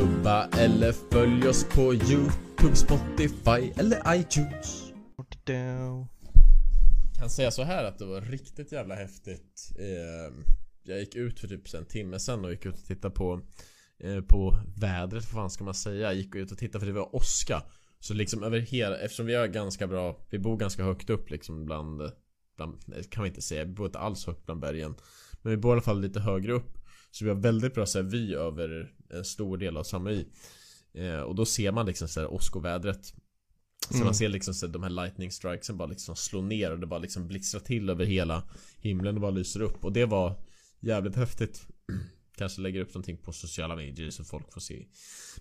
Subba eller följ oss på Youtube, Spotify eller iTunes. Kan säga så här att det var riktigt jävla häftigt. Ehm, jag gick ut för typ en timme sen och gick ut och tittade på eh, På vädret, vad fan ska man säga? Jag gick ut och tittade för det var åska. Så liksom över hela, eftersom vi har ganska bra Vi bor ganska högt upp liksom bland, bland kan vi inte säga, vi bor inte alls högt bland bergen. Men vi bor i alla fall lite högre upp. Så vi har väldigt bra så här, vy över en stor del av Samui eh, Och då ser man liksom såhär åskovädret Så Mm. man ser liksom så här, de här lightning strikesen bara liksom slå ner och det bara liksom blixtrar till över hela himlen och bara lyser upp och det var jävligt häftigt Kanske lägger upp någonting på sociala medier så folk får se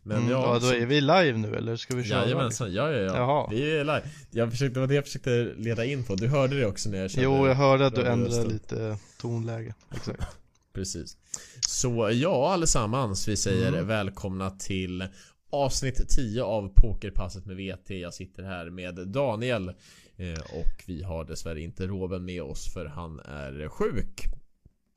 Men Mm, ja, ja, då är vi live nu eller ska vi köra? Jajamensan, ja ja ja Jaha. Vi är live jag försökte, Det var det jag försökte leda in på, du hörde det också när jag körde Jo, jag hörde att du ändrade lite tonläge. Exakt. Precis Så ja allesammans, vi säger Mm. välkomna till Avsnitt 10 av Pokerpasset med VT Jag sitter här med Daniel eh, Och vi har dessvärre inte Robin med oss för han är sjuk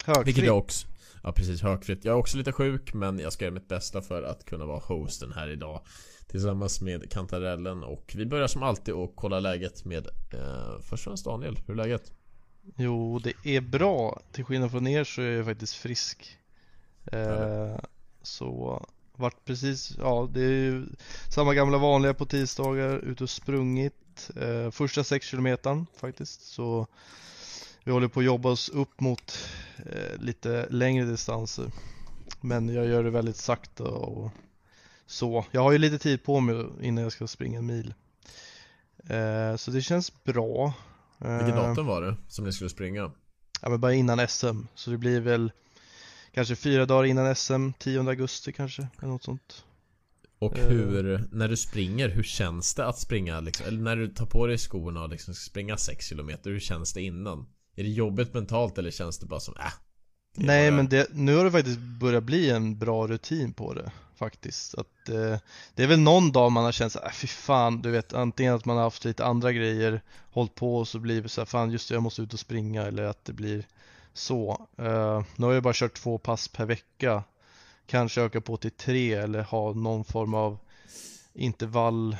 Högfritt. Vilket jag också Ja precis, högfritt Jag är också lite sjuk men jag ska göra mitt bästa för att kunna vara hosten här idag Tillsammans med Kantarellen och vi börjar som alltid och kolla läget med eh, Först och främst Daniel, hur är läget? Jo, det är bra. Till skillnad från er så är jag faktiskt frisk. Eh, så vart precis, ja det är ju samma gamla vanliga på tisdagar, ute och sprungit. Eh, första sex kilometern faktiskt. Så vi håller på att jobba oss upp mot eh, lite längre distanser. Men jag gör det väldigt sakta och så. Jag har ju lite tid på mig innan jag ska springa en mil. Eh, så det känns bra. Vilket Eh, datum var det som ni skulle springa? Ja men bara innan SM, så det blir väl kanske fyra dagar innan SM, 10 augusti kanske, eller något sånt. Och Eh. hur, när du springer, hur känns det att springa liksom? Eller när du tar på dig skorna och liksom ska springa 6 km, hur känns det innan? Är det jobbigt mentalt eller känns det bara som äh? Nej men det, nu har det faktiskt börjat bli en bra rutin på det faktiskt. Att, eh, det är väl någon dag man har känt såhär, äh, fy fan, du vet antingen att man har haft lite andra grejer, hållit på och så blir det såhär, fan just det, jag måste ut och springa eller att det blir så. Eh, nu har jag bara kört två pass per vecka. Kanske öka på till tre eller ha någon form av intervall.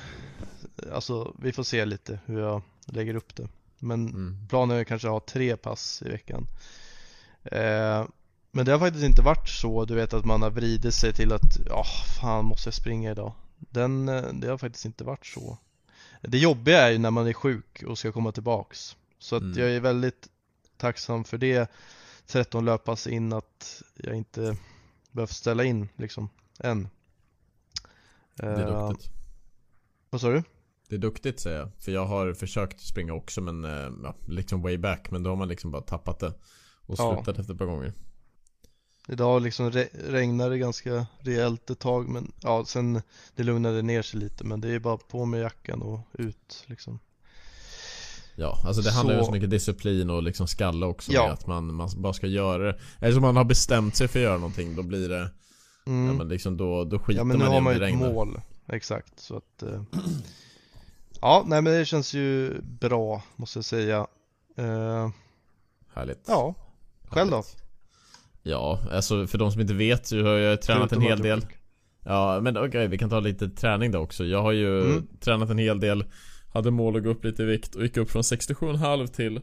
Alltså vi får se lite hur jag lägger upp det. Men Mm. planen är kanske att ha tre pass i veckan. Eh, men det har faktiskt inte varit så, du vet att man har vridit sig till att, ja fan måste jag springa idag. Den, eh, det har faktiskt inte varit så. Det jobbiga är ju när man är sjuk och ska komma tillbaks. Så att Mm. jag är väldigt tacksam för det. 13 löppass in att jag inte behövt ställa in liksom, än. Det är duktigt Vad sa du? Det är duktigt säger jag För jag har försökt springa också men ja, liksom way back Men då har man liksom bara tappat det Och Ja. slutat efter ett par gånger Idag liksom re- regnade det ganska rejält ett tag men ja sen det lugnade ner sig lite men det är bara på med jackan och ut liksom. Ja, alltså det handlar ju om Så- så mycket disciplin och liksom skalle också Ja. med att man, man bara ska göra det Eller som man har bestämt sig för att göra någonting Då blir det Mm. Ja men liksom då, då skiter Ja men nu man har man ju ett regnar mål. Exakt så att eh, Ja nej men det känns ju bra måste jag säga. Eh, Härligt ja, själv då? Ja, alltså för de som inte vet så har jag tränat Förutom en hel del. Ja men okej, vi kan ta lite träning då också Jag har ju Mm. tränat en hel del Hade mål att gå upp lite i vikt och gick upp från 67,5 till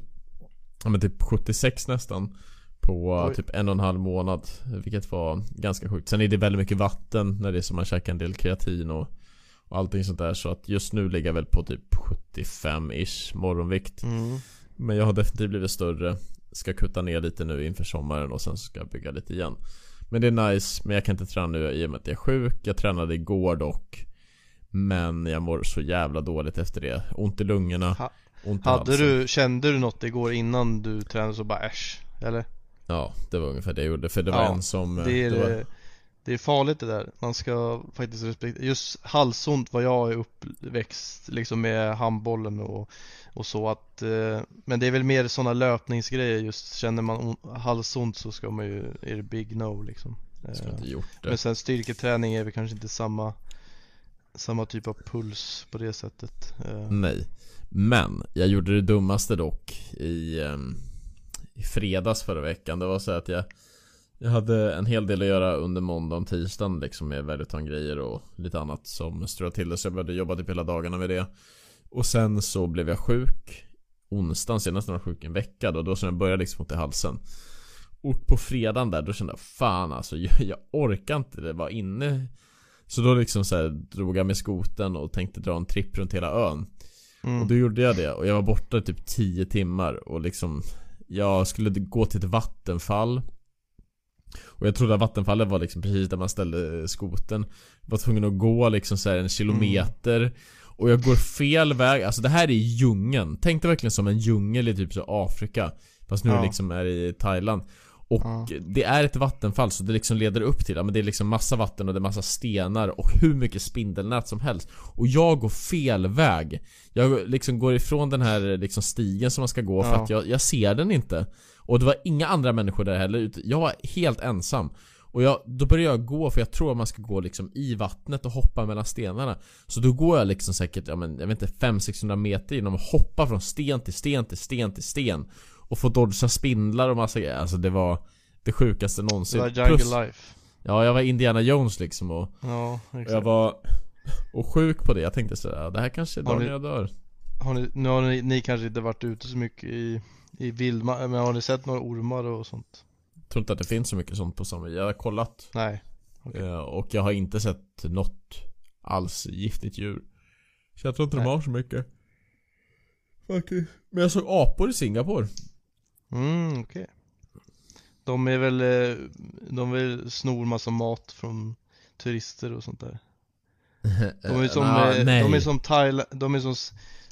Ja men typ 76 nästan På Oj. typ en och en halv månad Vilket var ganska sjukt Sen är det väldigt mycket vatten när det är som man käkar en del kreatin och, och allting sånt där Så att just nu ligger jag väl på typ 75-ish morgonvikt Mm. Men jag har definitivt blivit större Ska kutta ner lite nu inför sommaren och sen ska jag bygga lite igen Men det är nice, men jag kan inte träna nu i och med att jag är sjuk Jag tränade igår dock Men jag mår så jävla dåligt efter det Ont i lungorna Ha- Ont i Hade halsen. du, kände du något igår innan du tränade så bara äsch? Eller? Ja, det var ungefär det jag gjorde För det var Ja, en som eh, Det är, det var, det, är farligt det där. Man ska faktiskt respektera, just halsont var jag är uppväxt liksom med handbollen och, och så att eh, Men det är väl mer sådana löpningsgrejer. Just känner man on- halsont så ska man ju, är det big no liksom. Eh, inte gjort det. Men sen styrketräning är väl kanske inte samma Samma typ av puls på det sättet. Eh, Nej. Men, jag gjorde det dummaste dock i, ehm, i fredags förra veckan. Det var så att jag Jag hade en hel del att göra under måndagen och tisdagen liksom med Valutan grejer och lite annat som ströade till det så jag började jobba typ hela dagarna med det. Och sen så blev jag sjuk onsdagen senast när jag var sjuk en vecka då, då så jag började liksom ont i halsen. Och på fredagen där, då kände jag fan alltså, jag, jag orkar inte det vara inne. Så då liksom så här, drog jag med skoten och tänkte dra en tripp runt hela ön. Mm. Och då gjorde jag det och jag var borta i typ 10 timmar och liksom Jag skulle gå till ett vattenfall Och jag trodde att vattenfallet var liksom precis där man ställde skoten. Var tvungen att gå liksom så en kilometer. Mm. Och jag går fel väg, alltså det här är djungeln. Tänk dig verkligen som en djungel i typ så Afrika. Fast nu ja. liksom är i Thailand och ja. det är ett vattenfall så det liksom leder upp till, ja men det är liksom massa vatten och det är massa stenar och hur mycket spindelnät som helst. Och jag går fel väg. Jag liksom går ifrån den här liksom stigen som man ska gå ja. för att jag, jag ser den inte. Och det var inga andra människor där heller, jag var helt ensam. Och jag, då börjar jag gå för jag tror att man ska gå liksom i vattnet och hoppa mellan stenarna Så då går jag liksom säkert, ja men jag vet inte 500-600 meter genom att hoppa från sten till sten till sten till sten Och få dodga spindlar och massa grejer. Alltså det var det sjukaste någonsin. Det var Jungle Plus, Life. Ja jag var Indiana Jones liksom och, ja, exakt. och jag var Och sjuk på det, jag tänkte sådär, det här kanske är dagen jag dör. har ni, Nu har ni, ni kanske inte varit ute så mycket i, i vildmark, men har ni sett några ormar och sånt? tror inte att det finns så mycket sånt på samma Jag har kollat. Nej. Okay. Eh, och jag har inte sett något alls giftigt djur. Så jag tror inte Nej. de har så mycket. Faktiskt. Men jag såg apor i Singapore Mm, okej okay. De är väl, eh, de vill snor massa mat från turister och sånt där De är som, uh, de är som Thailand, de är som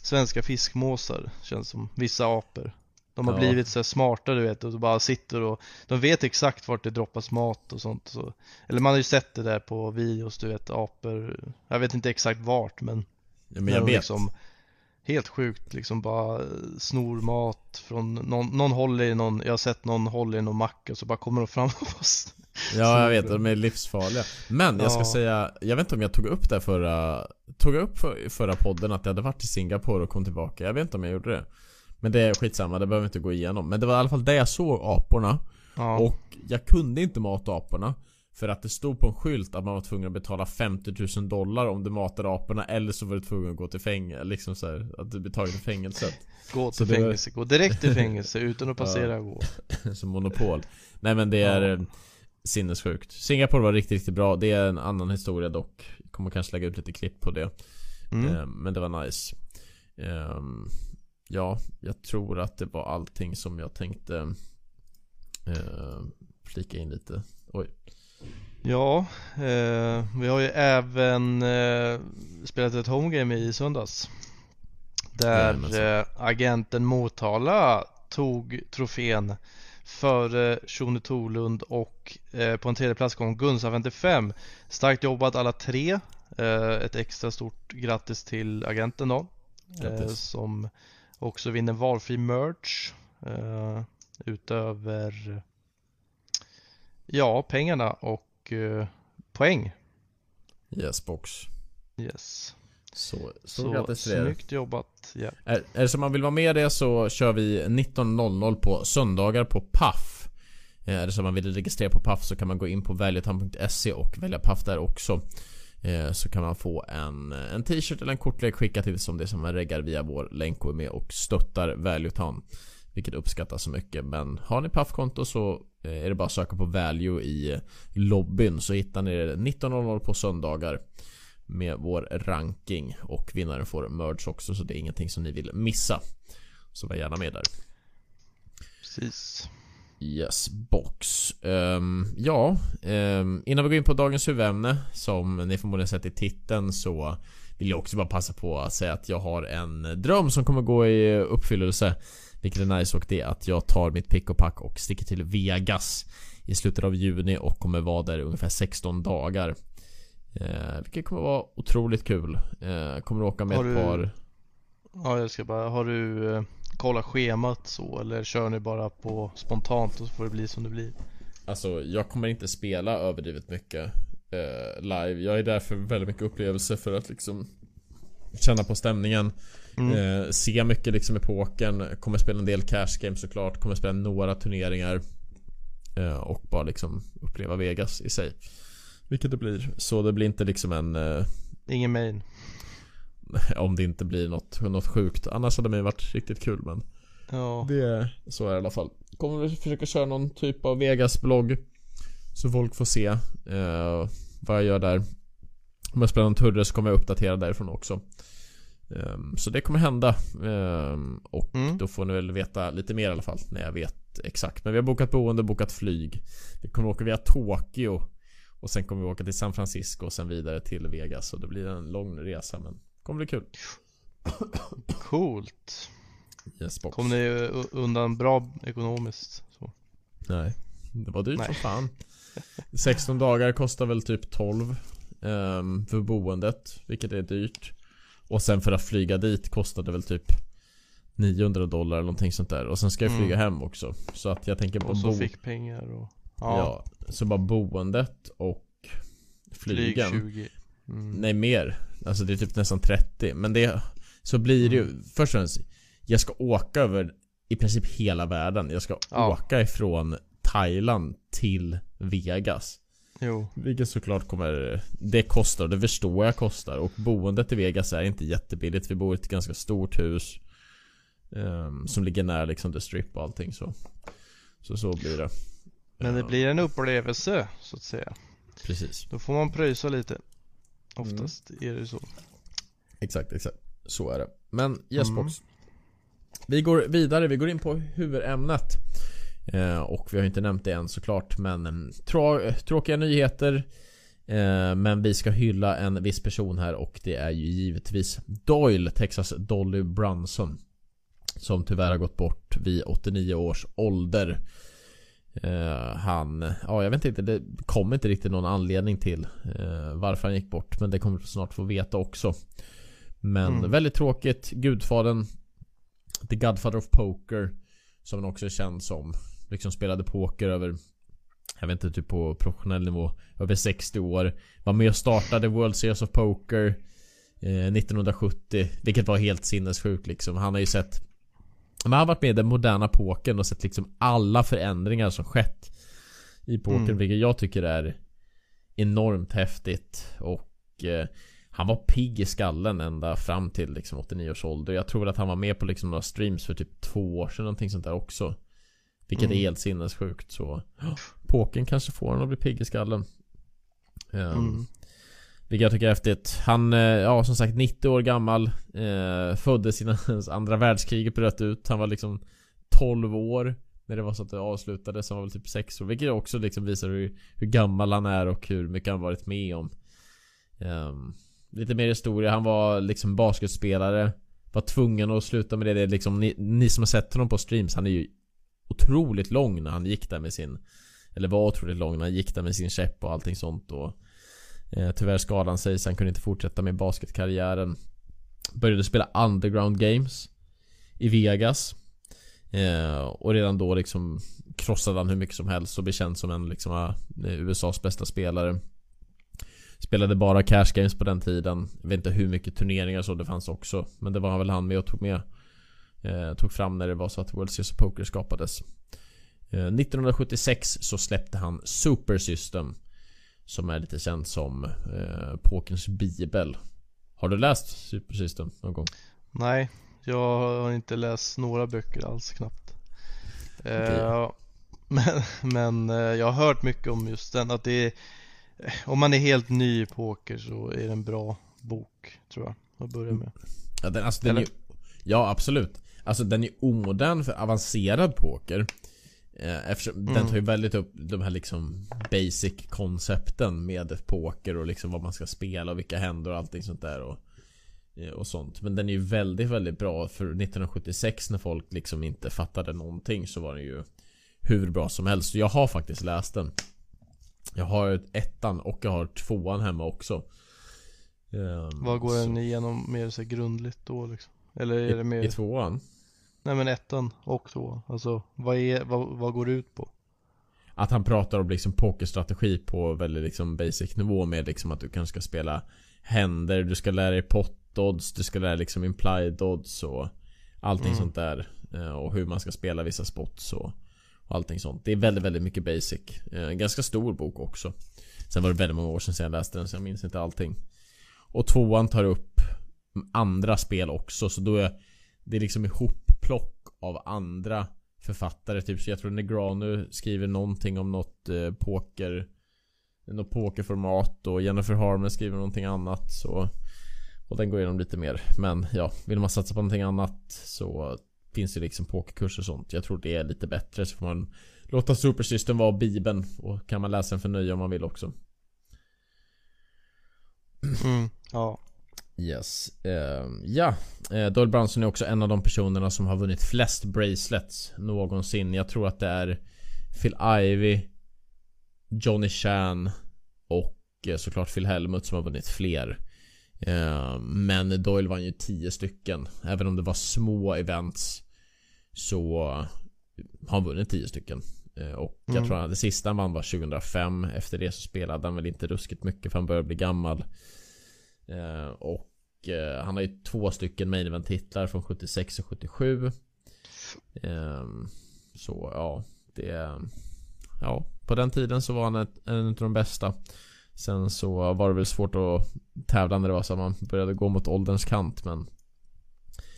svenska fiskmåsar känns som, vissa apor de har ja. blivit så smarta du vet och bara sitter och De vet exakt vart det droppas mat och sånt så. Eller man har ju sett det där på videos du vet apor Jag vet inte exakt vart men Ja men jag vet liksom, Helt sjukt liksom bara snor mat från någon, någon håller i någon Jag har sett någon håller i någon mack och så bara kommer de fram och oss Ja jag vet, de är livsfarliga Men jag ska ja. säga, jag vet inte om jag tog upp det förra Tog jag upp för, förra podden att jag hade varit i Singapore och kom tillbaka Jag vet inte om jag gjorde det men det är skitsamma, det behöver vi inte gå igenom. Men det var i alla fall där jag såg aporna. Ja. Och jag kunde inte mata aporna. För att det stod på en skylt att man var tvungen att betala 50 000 dollar om du matade aporna eller så var du tvungen att gå till fängelse, liksom så här, att du blir tagen till fängelset Gå till fängelse, var... gå direkt till fängelse utan att passera gå. Som monopol. Nej men det är ja. Eh, sinnessjukt. Singapore var riktigt, riktigt bra, det är en annan historia dock. Jag kommer kanske lägga ut lite klipp på det. Mm. Eh, men det var nice. Ehm, ja, jag tror att det var allting som jag tänkte eh, flika in lite. Oj. Ja, eh, vi har ju även eh, spelat ett homegame i söndags. Där eh, agenten Motala tog trofén före Shone Torlund och eh, på en tredje plats kom Gunsa 55. Starkt jobbat alla tre. Eh, ett extra stort grattis till agenten då. Eh, som Också vinner valfri merch utöver ja, pengarna och eh, poäng. Yes box. Yes. Så, så, så grattis till er. Snyggt jobbat. Yeah. Är, är det så man vill vara med det så kör vi 19.00 på söndagar på Paf. Eh, är det så man vill registrera på Paf så kan man gå in på väljetam.se och välja Paf där också. Eh, så kan man få en, en t-shirt eller en kortlek skickat till som det som man reggar via vår länk och är med och stöttar Valuetan. Vilket uppskattas så mycket. Men har ni Paf-konto så är det bara att söka på Value i lobbyn så hittar ni det 19.00 på söndagar. Med vår ranking och vinnaren får merge också så det är ingenting som ni vill missa. Så var gärna med där. Precis. Yes, box. Um, ja, um, innan vi går in på dagens huvudämne som ni förmodligen sett i titeln så vill jag också bara passa på att säga att jag har en dröm som kommer gå i uppfyllelse. Vilket är nice och det är att jag tar mitt pick och pack och sticker till Vegas i slutet av juni och kommer vara där ungefär 16 dagar. Uh, vilket kommer vara otroligt kul. Uh, kommer åka med har ett par... Ja, jag ska bara... Har du eh, kolla schemat så eller kör ni bara på spontant och så får det bli som det blir? Alltså jag kommer inte spela överdrivet mycket eh, live. Jag är där för väldigt mycket upplevelse för att liksom känna på stämningen. Mm. Eh, se mycket liksom i pokern. Kommer spela en del cash games såklart. Kommer spela några turneringar. eh, och bara liksom uppleva Vegas i sig. Vilket det blir. Så det blir inte liksom en... Eh, Ingen main. om det inte blir något, något sjukt. Annars hade det varit riktigt kul men Ja. det, så är det i alla fall. Kommer vi försöka köra någon typ av Vegas-blogg. Så folk får se eh, vad jag gör där. Om jag spelar någon turre så kommer jag uppdatera därifrån också. Ehm, så det kommer hända. Ehm, och Mm. då får ni väl veta lite mer i alla fall när jag vet exakt. Men vi har bokat boende, bokat flyg. Vi kommer åka via Tokyo. Och sen kommer vi åka till San Francisco och sen vidare till Vegas. Så det blir en lång resa men det kommer bli kul. Coolt. Yes, box. Kom ni undan bra ekonomiskt? Så. Nej, det var dyrt Nej. som fan. 16 dagar kostar väl typ 12 ehm, för boendet, vilket är dyrt. Och sen för att flyga dit kostade väl typ 900 dollar eller någonting sånt där. Och sen ska jag flyga Mm. hem också. Så att jag tänker på Och så bo- fick pengar och... ja. Ja. så bara boendet och flyg flygen. 20. Mm. Nej mer. Alltså det är typ nästan 30. Men det Så blir det ju Först och främst Jag ska åka över I princip hela världen. Jag ska Ja. åka ifrån Thailand till Vegas. Jo. Vilket såklart kommer Det kostar och det förstår jag kostar. Och boendet i Vegas är inte jättebilligt. Vi bor i ett ganska stort hus. ehm, som ligger nära liksom The Strip och allting så. Så så blir det. Men det blir en upplevelse så att säga. Precis. Då får man pröjsa lite. Oftast Mm. är det så. Exakt, exakt. Så är det. Men yes Mm. Vi går vidare, vi går in på huvudämnet. Eh, och vi har inte nämnt det än såklart men trå- tråkiga nyheter. Eh, men vi ska hylla en viss person här och det är ju givetvis Doyle, Texas Dolly Brunson. Som tyvärr har gått bort vid 89 års ålder. Eh, han, ja jag vet inte, det kom inte riktigt någon anledning till eh, varför han gick bort. Men det kommer vi snart få veta också. Men Mm. väldigt tråkigt. Gudfadern The Godfather of Poker Som han också är känd som Liksom spelade poker över Jag vet inte, typ på professionell nivå Över 60 år Var med och startade World Series of Poker eh, 1970 Vilket var helt sinnessjukt liksom Han har ju sett Men han har varit med i den moderna pokern och sett liksom alla förändringar som skett I pokern Mm. vilket jag tycker är Enormt häftigt och eh, han var pigg i skallen ända fram till liksom 89 års ålder. Jag tror att han var med på liksom några streams för typ två år sedan någonting sånt där också. Vilket Mm. är helt sinnessjukt så. Påken kanske får honom att bli pigg i skallen. Um, Mm. Vilket jag tycker är häftigt. Han, eh, ja som sagt 90 år gammal. Eh, föddes innan andra världskriget bröt ut. Han var liksom 12 år. När det var så att det avslutades. Han var väl typ 6 år. Vilket också liksom visar hur, hur gammal han är och hur mycket han varit med om. Ehm, lite mer historia. Han var liksom basketspelare. Var tvungen att sluta med det. det är liksom, ni, ni som har sett honom på streams. Han är ju otroligt lång när han gick där med sin Eller var otroligt lång när han gick där med sin käpp och allting sånt och eh, Tyvärr skadade han sig så han kunde inte fortsätta med basketkarriären. Började spela underground games I Vegas eh, Och redan då liksom Krossade han hur mycket som helst och blev känd som en liksom eh, USAs bästa spelare. Spelade bara cash games på den tiden. Jag vet inte hur mycket turneringar så det fanns också Men det var väl han med och tog med eh, Tog fram när det var så att World Series of Poker skapades eh, 1976 så släppte han Super System Som är lite känt som eh, Pokerns bibel Har du läst Super System någon gång? Nej, jag har inte läst några böcker alls knappt. Eh, Okej. men men eh, jag har hört mycket om just den, att det är, eh, om man är helt ny i poker så är det en bra bok, tror jag, att börja med. Ja, den, alltså, den ju- ja absolut Alltså den är omodern för avancerad poker eh, Eftersom den Mm. tar ju väldigt upp de här liksom Basic koncepten med poker och liksom vad man ska spela och vilka händer och allting sånt där och, eh, och sånt Men den är ju väldigt väldigt bra för 1976 när folk liksom inte fattade någonting så var den ju Hur bra som helst jag har faktiskt läst den Jag har ettan och jag har tvåan hemma också Ehm, Vad går så- den igenom mer så grundligt då liksom? Eller är det i, mer, I tvåan? Nej men ettan och tvåan, alltså vad är, vad, vad går det ut på? Att han pratar om liksom pokerstrategi på väldigt liksom basic nivå med liksom att du kanske ska spela händer, du ska lära dig pot odds, du ska lära dig liksom implied odds och allting Mm. sånt där. Eh, Och hur man ska spela vissa spots och, Och allting sånt. Det är väldigt, väldigt mycket basic. Eh, ganska stor bok också. Sen var det väldigt många år sedan jag läste den så jag minns inte allting. Och tvåan tar upp andra spel också så då är det liksom ihopplock av andra författare. Typ så jag tror Negranu skriver någonting om något eh, poker något pokerformat och Jennifer Harman skriver någonting annat så och den går igenom lite mer Men ja, vill man satsa på någonting annat så finns det liksom pokerkurser och sånt. Jag tror det är lite bättre så får man låta Super System vara bibeln och kan man läsa den för nöje om man vill också. Mm, ja. Yes. Uh, ja, uh, Doyle Brunson är också en av de personerna som har vunnit flest bracelets någonsin. Jag tror att det är Phil Ivey, Johnny Chan och uh, såklart Phil Helmut som har vunnit fler. Uh, men Doyle vann ju 10 stycken. Även om det var små events så har han vunnit 10 stycken. Uh, och mm. jag tror att det sista han vann var 2005. Efter det så spelade han väl inte ruskigt mycket för han började bli gammal. Eh, och eh, han har ju två stycken main event titlar från 76 och 77. Ehm, så ja, det... Ja, på den tiden så var han ett, en av de bästa. Sen så var det väl svårt att tävla när det var så att man började gå mot ålderns kant men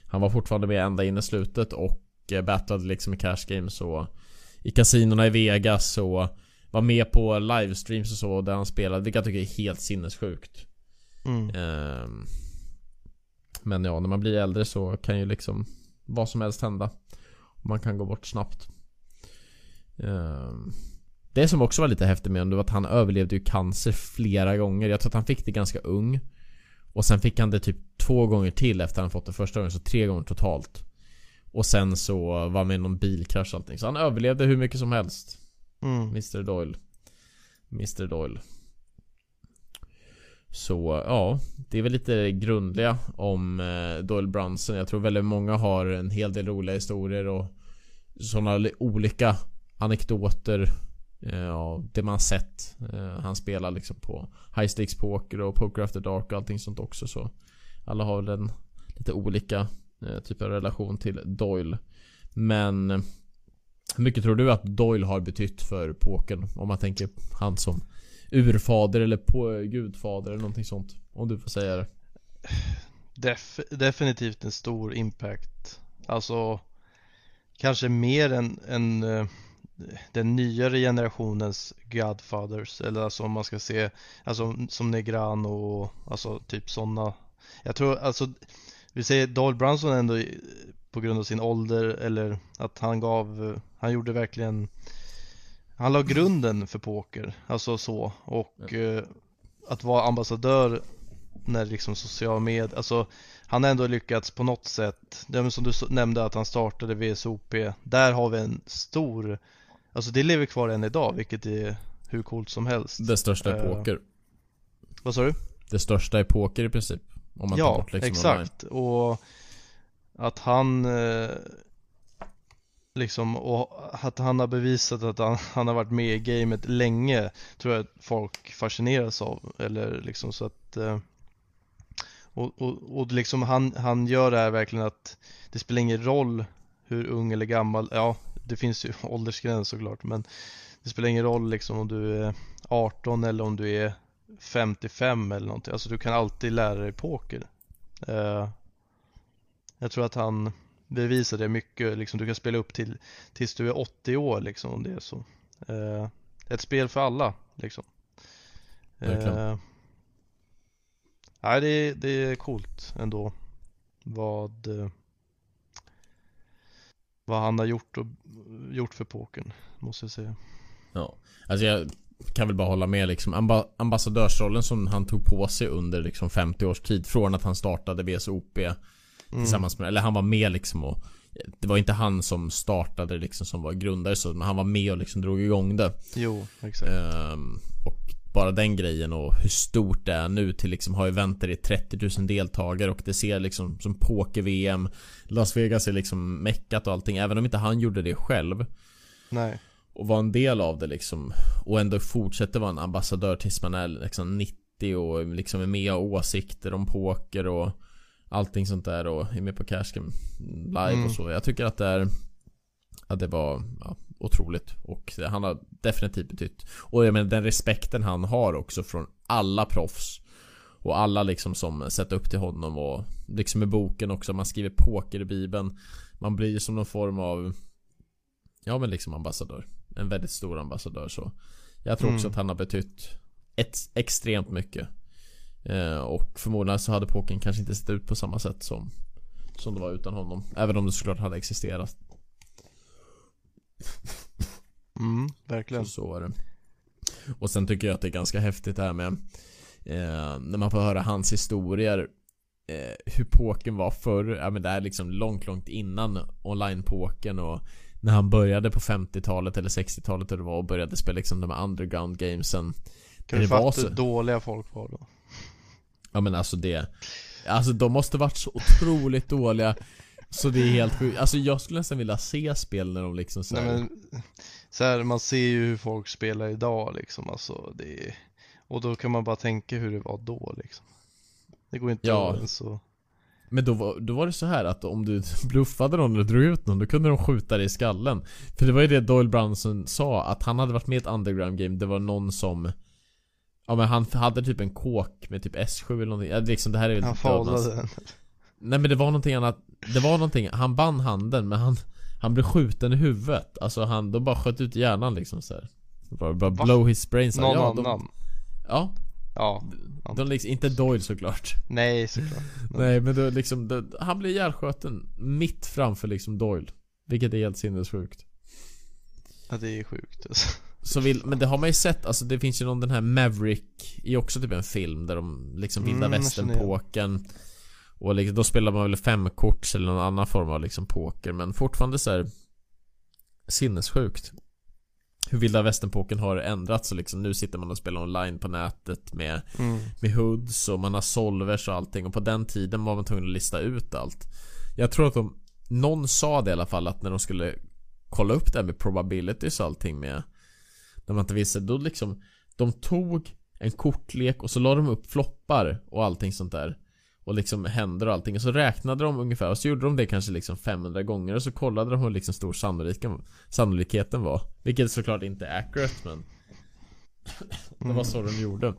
Han var fortfarande med ända in i slutet och eh, battlade liksom i cash games och I kasinorna i Vegas och Var med på livestreams och så där han spelade vilket jag tycker är helt sinnessjukt mm. um, Men ja, när man blir äldre så kan ju liksom Vad som helst hända Man kan gå bort snabbt um, det som också var lite häftigt med honom var att han överlevde ju cancer flera gånger. Jag tror att han fick det ganska ung. Och sen fick han det typ två gånger till efter han fått det första gången, så tre gånger totalt. Och sen så var han med i någon bilkrasch och allting. Så han överlevde hur mycket som helst. Mm. Mr Doyle. Mr Doyle. Så ja, det är väl lite grundliga om eh, Doyle Brunson. Jag tror väldigt många har en hel del roliga historier och sådana olika anekdoter eh, ja, det man sett. Eh, han spelar liksom på High Stakes Poker och Poker After Dark och allting sånt också så Alla har väl en lite olika eh, typ av relation till Doyle Men Hur mycket tror du att Doyle har betytt för pokern? Om man tänker han som urfader eller på gudfader eller någonting sånt. Om du får säga det. Def Definitivt en stor impact. Alltså Kanske mer än, än eh, den nyare generationens Godfathers. Eller alltså om man ska se alltså som Negrano och alltså typ sådana jag tror alltså vi säger Dahl Brunson ändå på grund av sin ålder eller att han gav han gjorde verkligen han la grunden för poker alltså så och eh, att vara ambassadör när liksom social med alltså han har ändå lyckats på något sätt, det som du nämnde att han startade VSOP, där har vi en stor Alltså det lever kvar än idag, vilket är hur coolt som helst. Det största är uh, poker. Vad sa du? Det största är poker i princip om man Ja, bort liksom exakt. online. och Att han eh, Liksom, och att han har bevisat att han, han har varit med i gamet länge Tror jag att folk fascineras av, eller liksom så att eh, och, och, och liksom han, han gör det här verkligen att Det spelar ingen roll hur ung eller gammal, ja det finns ju åldersgräns såklart men det spelar ingen roll liksom om du är 18 eller om du är 55 eller någonting. Alltså du kan alltid lära dig poker. Uh, jag tror att han bevisar det mycket. Liksom, du kan spela upp till tills du är 80 år liksom om det är så. Uh, ett spel för alla liksom. Uh, nej, det, det är coolt ändå. Vad vad han har gjort, och, gjort för pokern Måste jag säga Ja, alltså jag kan väl bara hålla med liksom Amba Ambassadörsrollen som han tog på sig under liksom 50 års tid Från att han startade VSOP. Tillsammans med, eller han var med liksom och Det var inte han som startade liksom som var grundare så Men han var med och liksom drog igång det. Jo, exakt. Um, Och bara den grejen och hur stort det är nu till liksom ha eventer i 30 000 deltagare och det ser liksom som poker-VM Las Vegas är liksom meckat och allting även om inte han gjorde det själv. Nej. Och var en del av det liksom Och ändå fortsätter vara en ambassadör tills man är liksom 90 och liksom är med och åsikter om poker och Allting sånt där och är med på Cash Game Live mm. och så. Jag tycker att det är ja, det var ja, otroligt. Och han har definitivt betytt och jag menar den respekten han har också från alla proffs och alla liksom som sett upp till honom och liksom i boken också. Man skriver poker i bibeln. Man blir som någon form av ja men liksom ambassadör. En väldigt stor ambassadör så jag tror också Mm. att han har betytt ett, extremt mycket och förmodligen så hade pokern kanske inte sett ut på samma sätt som som det var utan honom även om det såklart hade existerat Mm, verkligen. Så, så var det. Och sen tycker jag att det är ganska häftigt det här med eh, När man får höra hans historier eh, Hur pokern var förr, ja men det är liksom långt, långt innan online-pokern och När han började på 50-talet eller 60-talet eller var och började spela liksom de här underground gamesen Kan det du fatta hur dåliga folk var då? Ja men alltså det Alltså de måste varit så otroligt dåliga Så det är helt sjukt, alltså jag skulle nästan vilja se spel när de liksom så Nej, men, så här, man ser ju hur folk spelar idag liksom, alltså det är, Och då kan man bara tänka hur det var då liksom Det går inte Ja. att att Men då var, då var det så här att om du bluffade någon eller drog ut någon, då kunde de skjuta dig i skallen. För det var ju det Doyle Brunson sa, att han hade varit med i ett underground game, det var någon som Ja men han hade typ en kåk med typ S7 eller någonting, ja, liksom det här är väl Han foldade den. Nej men det var någonting annat, det var någonting, han vann handen men han Han blev skjuten i huvudet, alltså han, de bara sköt ut hjärnan liksom så här. Bara, bara Va? blow his brains. Någon ja, de, annan Ja, Ja, de liksom, inte Doyle såklart. Nej såklart. Nej men då liksom, då, han blir ihjälskjuten mitt framför liksom Doyle. Vilket är helt sinnessjukt. Ja det är sjukt alltså. Så vill, men det har man ju sett, alltså det finns ju någon den här Maverick i också typ en film där de liksom vilda Mm, jag västern känner igen. pokern Och liksom, då spelar man väl femkorts eller någon annan form av liksom poker men fortfarande så här Sinnessjukt Hur vilda västern pokern har ändrats och liksom nu sitter man och spelar online på nätet med mm. med hoods och man har solvers och allting och på den tiden var man tvungen att lista ut allt Jag tror att de Någon sa det i alla fall att när de skulle Kolla upp det här med probabilities och allting med När man inte visste, då liksom De tog en kortlek och så la de upp floppar och allting sånt där. Och liksom händer och allting. Och så räknade de ungefär och så gjorde de det kanske liksom 500 gånger och så kollade de hur liksom stor sannolikheten, var. Vilket såklart inte är accurate men Det var så de gjorde.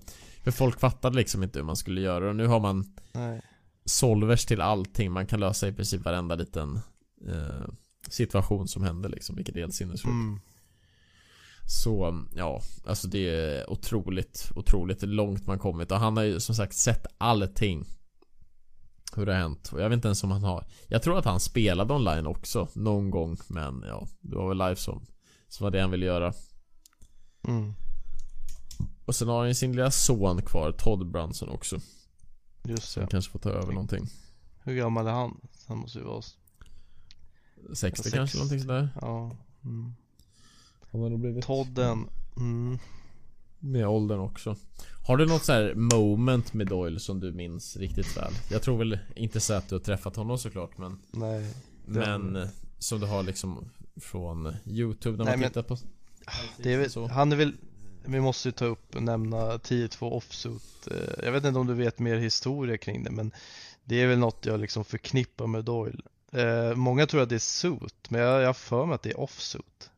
För folk fattade liksom inte hur man skulle göra. Och nu har man Nej. solvers till allting. Man kan lösa i princip varenda liten eh, Situation som händer liksom Vilket är helt sinnessjukt. Mm. Så ja Alltså det är otroligt Otroligt långt man kommit och han har ju som sagt sett allting Hur det har hänt och jag vet inte ens om han har Jag tror att han spelade online också Någon gång men ja Det var väl live som Som var det han ville göra Mm. Och sen har han ju sin lilla son kvar Todd Brunson också Just det kanske får ta över någonting Hur gammal är han? Han måste ju vara 60 Sex. kanske någonting sådär Ja mm. Han har nog blivit Todden mm. Med åldern också Har du något så här moment med Doyle som du minns riktigt väl? Jag tror väl inte så att du har träffat honom såklart men Nej Den- Men Som du har liksom Från Youtube när Nej, man men- tittar på Det är väl, Så. han är väl Vi måste ju ta upp och nämna 10-2 offsuit Eh, Jag vet inte om du vet mer historia kring det men Det är väl något jag liksom förknippar med Doyle eh, Många tror att det är suit men jag jag har för mig att det är offsuit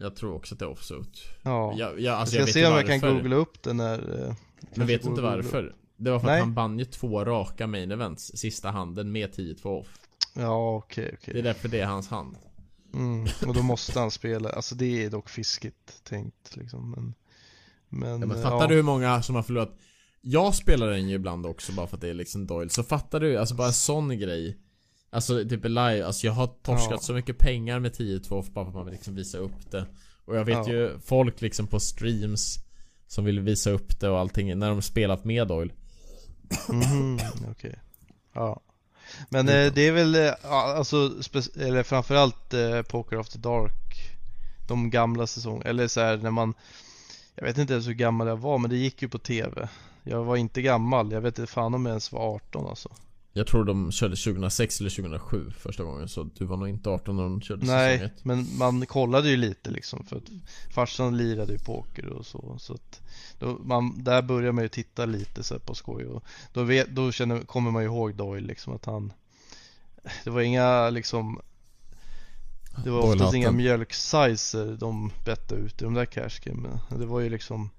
Jag tror också att det är offsuit Ja jag, jag, Jag alltså ska jag se om jag varför kan googla upp det när eh, Men kanske vet inte varför? Det var för Nej. att han vann ju två raka main events Sista handen med 10-2 off Ja okej okej Det är därför det är hans hand mm. Och då måste han spela, alltså det är dock fiskigt tänkt liksom men Men, ja, men eh, fattar ja. du hur många som har förlorat? Jag spelar den ju ibland också bara för att det är liksom Doyle Så fattar du, alltså bara en sån grej Alltså typ live, alltså jag har torskat Ja. så mycket pengar med 10-2 off bara för att man vill liksom visa upp det Och jag vet Ja. ju folk liksom på streams Som vill visa upp det och allting när de spelat med Doyle Mhm, okej. Ja. Men eh, det är väl, eh, alltså, eller framförallt eh, Poker After Dark De gamla säsongerna, eller så här när man Jag vet inte ens hur gammal jag var men det gick ju på TV Jag var inte gammal, jag vet inte fan om jag ens var 18 alltså Jag tror de körde 2006 eller 2007 första gången Så du var nog inte 18 när de körde säsong Nej, 1 men man kollade ju lite liksom för att farsan lirade ju poker och så, så att då, man, där börjar man ju titta lite så på skoj och då, vet, då känner, kommer man ju ihåg Doyle liksom att han Det var inga liksom Det var oftast inga mjölksizer de bettade ut i de där cashgamen. Det var ju liksom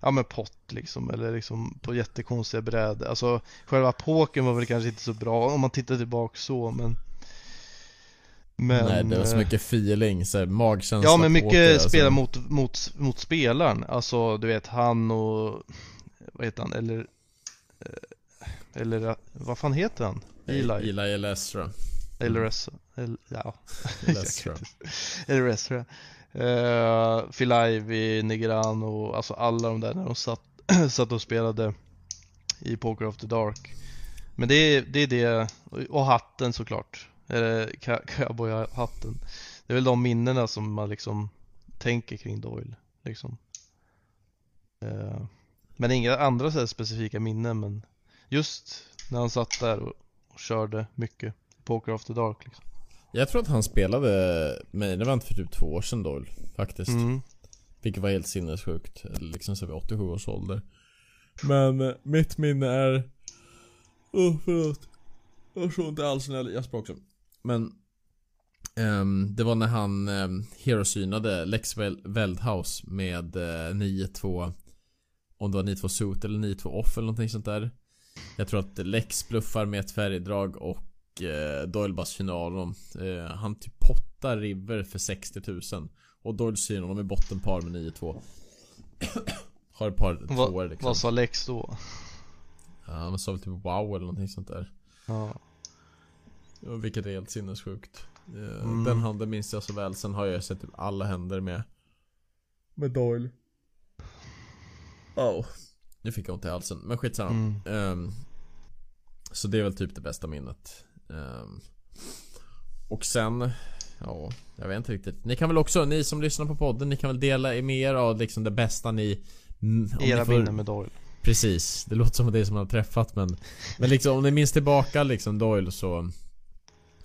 Ja men pott liksom eller liksom på jättekonstiga brädor. Alltså själva pokern var väl kanske inte så bra om man tittar tillbaka så men men, Nej det var så eh, mycket feeling, så här, magkänsla Ja men mycket alltså. spela mot, mot, mot spelaren Alltså du vet han och Vad heter han? Eller eh, Eller vad fan heter han? Eli Eli Elestra Eller Esra El, Ja Elestra Eller Esra Eh, uh, Phil Ivey, Negrano Alltså alla de där när de satt, satt och spelade I Poker of the Dark Men det är det, är det och hatten såklart cowboyhatten. Det är väl de minnena som man liksom tänker kring Doyle liksom. Uh, men inga andra så specifika minnen men just när han satt där och, och körde mycket Poker of the Dark liksom. Jag tror att han spelade main event för typ två år sedan Doyle faktiskt. Mm. Vilket var helt sinnessjukt. Liksom så vid 87 års ålder. Men eh, mitt minne är... Åh oh, förlåt. Jag såg inte alls när jag Jasper också. Men um, Det var när han um, Hero-synade Lex Veldhouse med uh, eh, 9-2 Om det var 9-2 suit eller 9-2 off eller någonting sånt där Jag tror att Lex bluffar med ett färgdrag och Doyle bara synar honom uh, Han typ pottar River för 60 000 Och Doyle synar honom i bottenpar med 9-2 Har ett par tvåor liksom Vad sa Lex då? Ja, han sa väl typ wow eller någonting sånt där Ja vilket är helt sinnessjukt. Eh, mm. Den handen minns jag så väl. Sen har jag sett typ alla händer med Med Doyle. Oh. Nu fick jag ont i halsen. Men skitsamma. Mm. Um, så det är väl typ det bästa minnet. Um, och sen Ja, jag vet inte riktigt. Ni kan väl också, ni som lyssnar på podden, ni kan väl dela med er av liksom det bästa ni... Era får... minnen med Doyle. Precis, det låter som det som man har träffat men... Men liksom om ni minns tillbaka liksom Doyle så...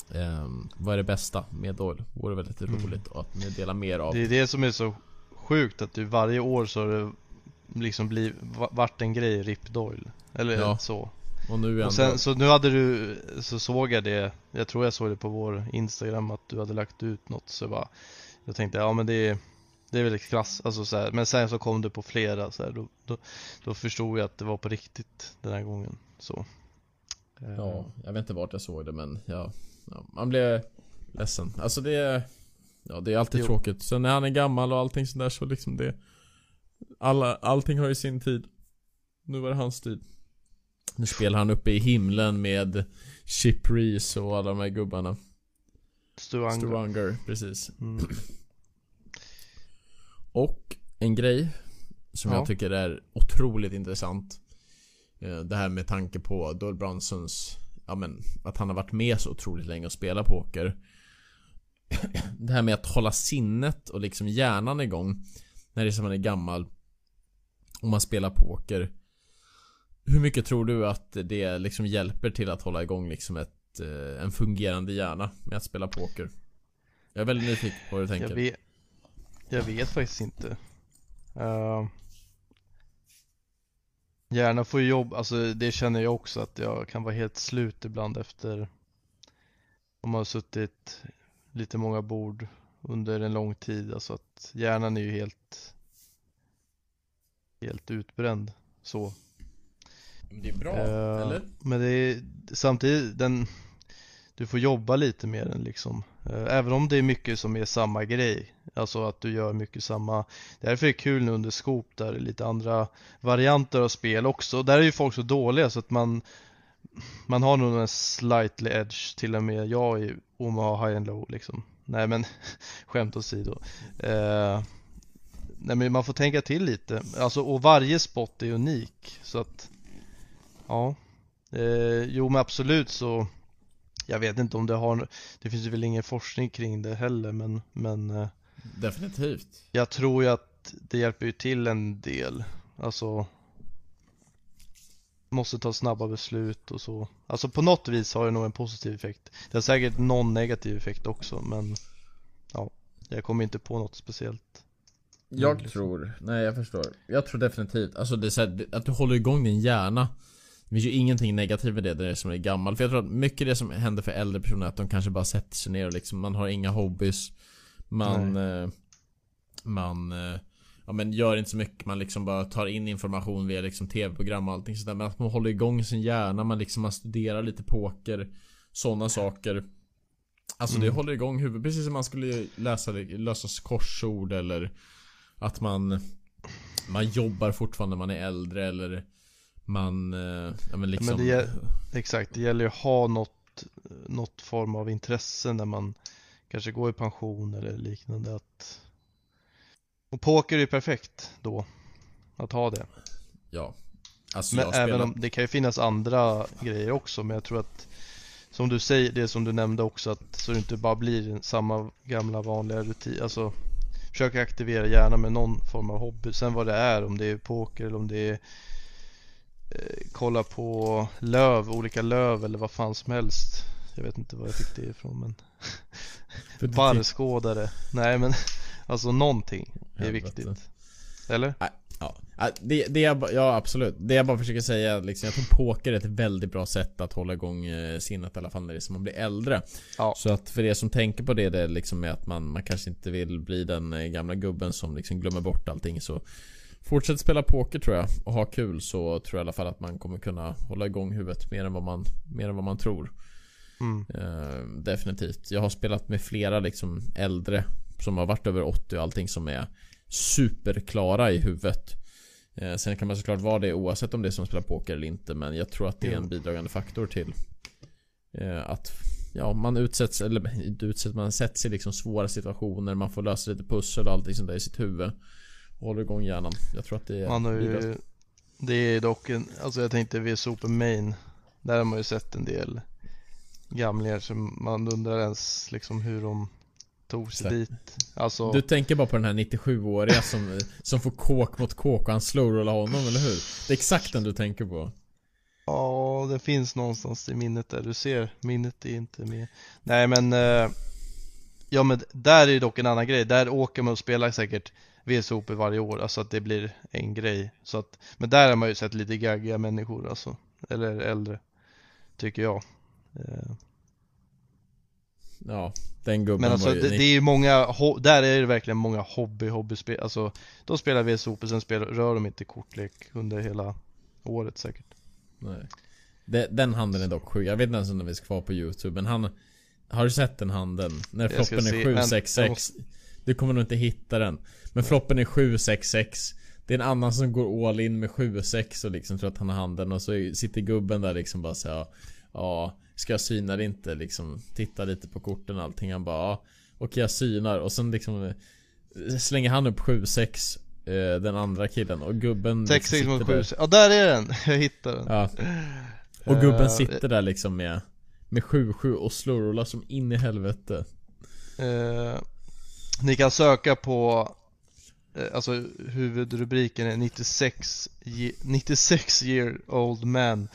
Um, vad är det bästa med Doyle? Vore väldigt mm. roligt att ni delar mer av Det är det som är så sjukt att du varje år så har det liksom blivit, vart en grej RIP Doyle Eller ja. så och nu och sen, Så nu hade du, så såg jag det Jag tror jag såg det på vår Instagram att du hade lagt ut något så jag bara Jag tänkte ja men det är Det är väl klass, alltså så här, Men sen så kom du på flera så här, då, då, då förstod jag att det var på riktigt den här gången så Ja, jag vet inte vart jag såg det men ja ja, man blir ledsen. Alltså det är... Ja det är alltid jo. tråkigt. Sen när han är gammal och allting sådär så liksom det... Alla, allting har ju sin tid. Nu var det hans tid. Nu spelar han uppe i himlen med Chip Reese och alla de här gubbarna. Stuanger. Stuanger, precis. Mm. och en grej som ja. jag tycker är otroligt intressant. Eh, det här med tanke på Doyle Brunsons ja men, att han har varit med så otroligt länge och spelat poker. Det här med att hålla sinnet och liksom hjärnan igång när det är som man är gammal och man spelar poker. Hur mycket tror du att det liksom hjälper till att hålla igång liksom ett, eh, en fungerande hjärna med att spela poker? Jag är väldigt nyfiken på vad du tänker. Jag vet, jag vet faktiskt inte. Uh, Gärna få jobb, alltså det känner jag också att jag kan vara helt slut ibland efter om man har suttit lite många bord under en lång tid, alltså att hjärnan är ju helt helt utbränd så. Men det är bra, uh, eller? Men det är samtidigt den du får jobba lite med den liksom. Eh, även om det är mycket som är samma grej. Alltså att du gör mycket samma. Därför är det kul nu under Scoop där det är lite andra varianter av spel också. Där är ju folk så dåliga så att man man har nog en slightly edge till och med jag i Omaha High and Low liksom. Nej men skämt åsido. Eh, nej men man får tänka till lite. Alltså och varje spot är unik så att ja. Eh, jo men absolut så jag vet inte om det har Det finns väl ingen forskning kring det heller men, men eh, Definitivt. Jag tror ju att det hjälper ju till en del. Alltså Måste ta snabba beslut och så. Alltså på något vis har det nog en positiv effekt. Det har säkert någon negativ effekt också men Ja Jag kommer inte på något speciellt. Jag tror, nej jag förstår. Jag tror definitivt, alltså det är så här, att du håller igång din hjärna finns ju ingenting negativt med det, det som är gammal. För jag tror att mycket det som händer för äldre personer är att de kanske bara sätter sig ner och liksom, man har inga hobbys. Man... Eh, man... Eh, ja men gör inte så mycket, man liksom bara tar in information via liksom tv-program och allting sådär. Men att man håller igång sin hjärna, man liksom man studerar lite poker. Sådana saker. Alltså mm. det håller igång huvudet, precis som man skulle läsa, lösa korsord eller att man Man jobbar fortfarande när man är äldre eller Man, eh, ja men liksom ja, men det, Exakt, det gäller ju att ha något Något form av intresse när man Kanske går i pension eller liknande att Och poker är ju perfekt då Att ha det Ja Alltså men även om det kan ju finnas andra grejer också men jag tror att som du säger, det som du nämnde också att så det inte bara blir samma gamla vanliga rutin, alltså försöka aktivera hjärnan med någon form av hobby. Sen vad det är, om det är poker eller om det är kolla på löv, olika löv eller vad fan som helst. Jag vet inte var jag fick det ifrån men Barrskådare. Nej men alltså någonting är viktigt. Eller? Ja, det, det jag, ja absolut. Det jag bara försöker säga liksom, jag tror poker är ett väldigt bra sätt att hålla igång eh, sinnet i alla fall när det är som man blir äldre. Ja. Så att för er som tänker på det, det är liksom med att man, man kanske inte vill bli den eh, gamla gubben som liksom glömmer bort allting så Fortsätt spela poker tror jag och ha kul så tror jag i alla fall att man kommer kunna hålla igång huvudet mer än vad man, mer än vad man tror. Mm. Uh, definitivt. Jag har spelat med flera liksom äldre som har varit över 80 och allting som är superklara i huvudet. Eh, sen kan man såklart vara det oavsett om det är som spelar poker eller inte men jag tror att det är en bidragande faktor till eh, att ja, man utsätts, eller utsätts, man sätts i liksom svåra situationer, man får lösa lite pussel och allting sånt där i sitt huvud. Och håller igång hjärnan. Jag tror att det är Man har ju, det är dock en, alltså jag tänkte vid Super Main, där har man ju sett en del gamlingar som man undrar ens liksom hur de tog sig dit. Alltså... Du tänker bara på den här 97-åriga som, som får kåk mot kåk och han slowrollar honom, eller hur? Det är exakt den du tänker på. Ja, det finns någonstans i minnet där. Du ser, minnet är inte med. Nej men, eh, ja men där är det dock en annan grej. Där åker man och spelar säkert VSOP varje år, alltså att det blir en grej. Så att, men där har man ju sett lite gaggiga människor alltså. Eller äldre, tycker jag. Eh, Ja, den gubben Men alltså var ju det, det är ju många, där är det verkligen många hobby, hobbyspel Alltså, de spelar VSOP och sen spelar, rör de inte kortlek under hela året säkert Nej det, Den handen är dock sjuk, jag vet inte ens om den finns kvar på youtube men han Har du sett den handen? När floppen är 766 måste... Du kommer nog inte hitta den. Men floppen är 766 Det är en annan som går all in med 76 och liksom tror att han har handen. Och så sitter gubben där liksom bara såhär Ja Ska jag syna det inte? Liksom Titta lite på korten och allting. Han bara ja Okej jag synar. Och sen liksom eh, Slänger han upp 7-6 eh, Den andra killen. Och gubben 6 6 mot 7 Ja där är den! Jag hittade den. Ja. Och gubben uh, sitter där liksom med Med 7-7 och slurlar som in i helvete. Uh, Ni kan söka på Alltså huvudrubriken är 96 96 year old man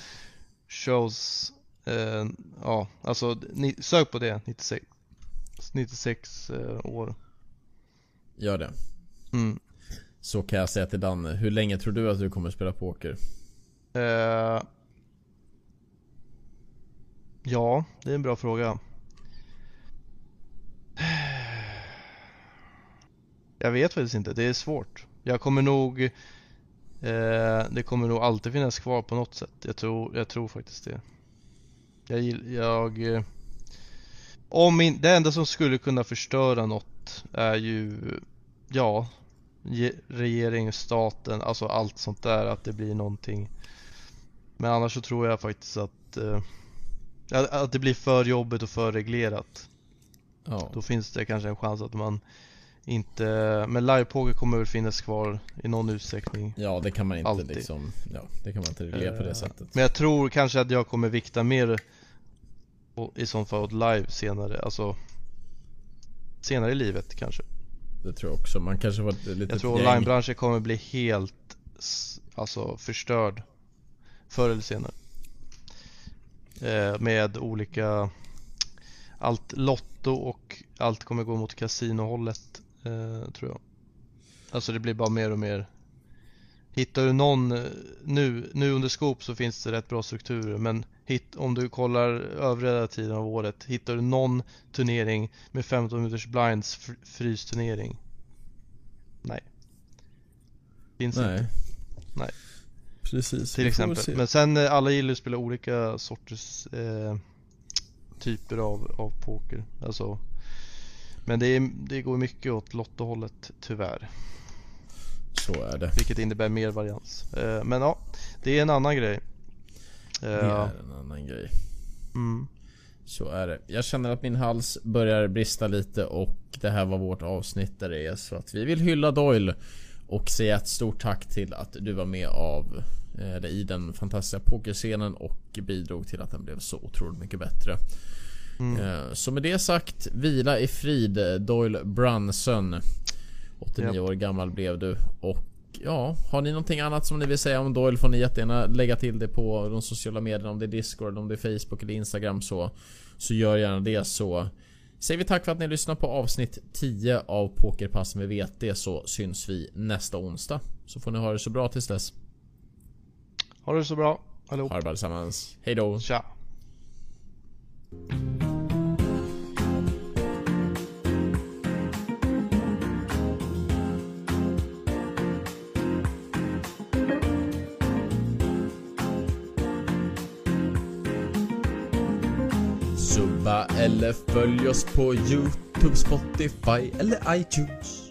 Shows Eh, ja, alltså ni, sök på det 96 96 eh, år Gör det mm. Så kan jag säga till Danne, hur länge tror du att du kommer spela poker? Eh, ja, det är en bra fråga Jag vet faktiskt inte, det är svårt. Jag kommer nog eh, Det kommer nog alltid finnas kvar på något sätt. Jag tror, jag tror faktiskt det. Jag, jag eh, om in, det enda som skulle kunna förstöra något är ju Ja Regering, staten, alltså allt sånt där att det blir någonting. Men annars så tror jag faktiskt att eh, Att det blir för jobbigt och för reglerat. Ja. Då finns det kanske en chans att man inte, men livepoker kommer väl finnas kvar i någon utsträckning. Ja det kan man inte Alltid. liksom, ja det kan man inte reglera på det eh, sättet. Men jag tror kanske att jag kommer vikta mer och i sånt fall åt live senare, alltså Senare i livet kanske. Det tror jag också, man kanske var lite Jag tror onlinebranschen kommer bli helt Alltså förstörd Förr eller senare. Eh, Med olika Allt Lotto och allt kommer gå mot kasinohållet eh, Tror jag Alltså det blir bara mer och mer Hittar du någon eh, nu, nu under skop så finns det rätt bra strukturer men hit, om du kollar övriga tiden av året, hittar du någon turnering med 15 minuters blinds fr- frysturnering? Nej. Finns inte. Nej. Nej. Precis. Till exempel. Men sen eh, alla gillar att spela olika sorters eh, typer av, av poker. Alltså, men det, är, det går mycket åt lottohållet tyvärr. Så är det. Vilket innebär mer varians. Eh, men ja, det är en annan grej. Det Eh, är en annan grej. mm, Så är det. Jag känner att min hals börjar brista lite och det här var vårt avsnitt där det är så att vi vill hylla Doyle och säga ett stort tack till att du var med av eh, i den fantastiska pokerscenen och bidrog till att den blev så otroligt mycket bättre. Mm. Eh, Så med det sagt, vila i frid Doyle Brunson 89 Japp. år gammal blev du och ja, har ni någonting annat som ni vill säga om Doyle får ni jättegärna lägga till det på de sociala medierna om det är Discord, om det är Facebook eller Instagram så Så gör gärna det så Säger vi tack för att ni lyssnar på avsnitt 10 av Pokerpass med VT så syns vi nästa onsdag Så får ni ha det så bra tills dess Ha det så bra allihop. Ha det bra tillsammans Hejdå Tja. Subba eller följ oss på Youtube, Spotify eller iTunes.